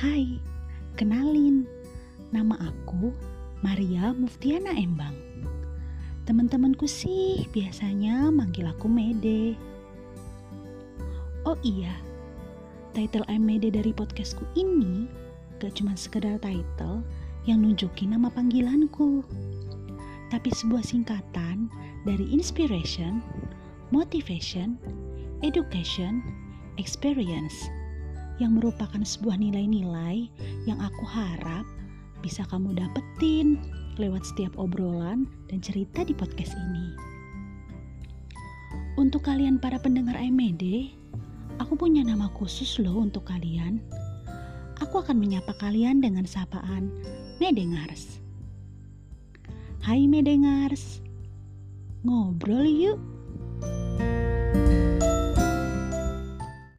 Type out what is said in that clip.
Hai, kenalin, nama aku Maria Muftiana Embang. Teman-temanku sih biasanya manggil aku Mede. Oh iya, title I'm Mede dari podcastku ini gak cuma sekedar title yang nunjukin nama panggilanku, tapi sebuah singkatan dari inspiration, motivation, education, experience yang merupakan sebuah nilai-nilai yang aku harap bisa kamu dapetin lewat setiap obrolan dan cerita di podcast ini. Untuk kalian para pendengar IMED, aku punya nama khusus loh untuk kalian. Aku akan menyapa kalian dengan sapaan Medengars. Hai Medengars, ngobrol yuk.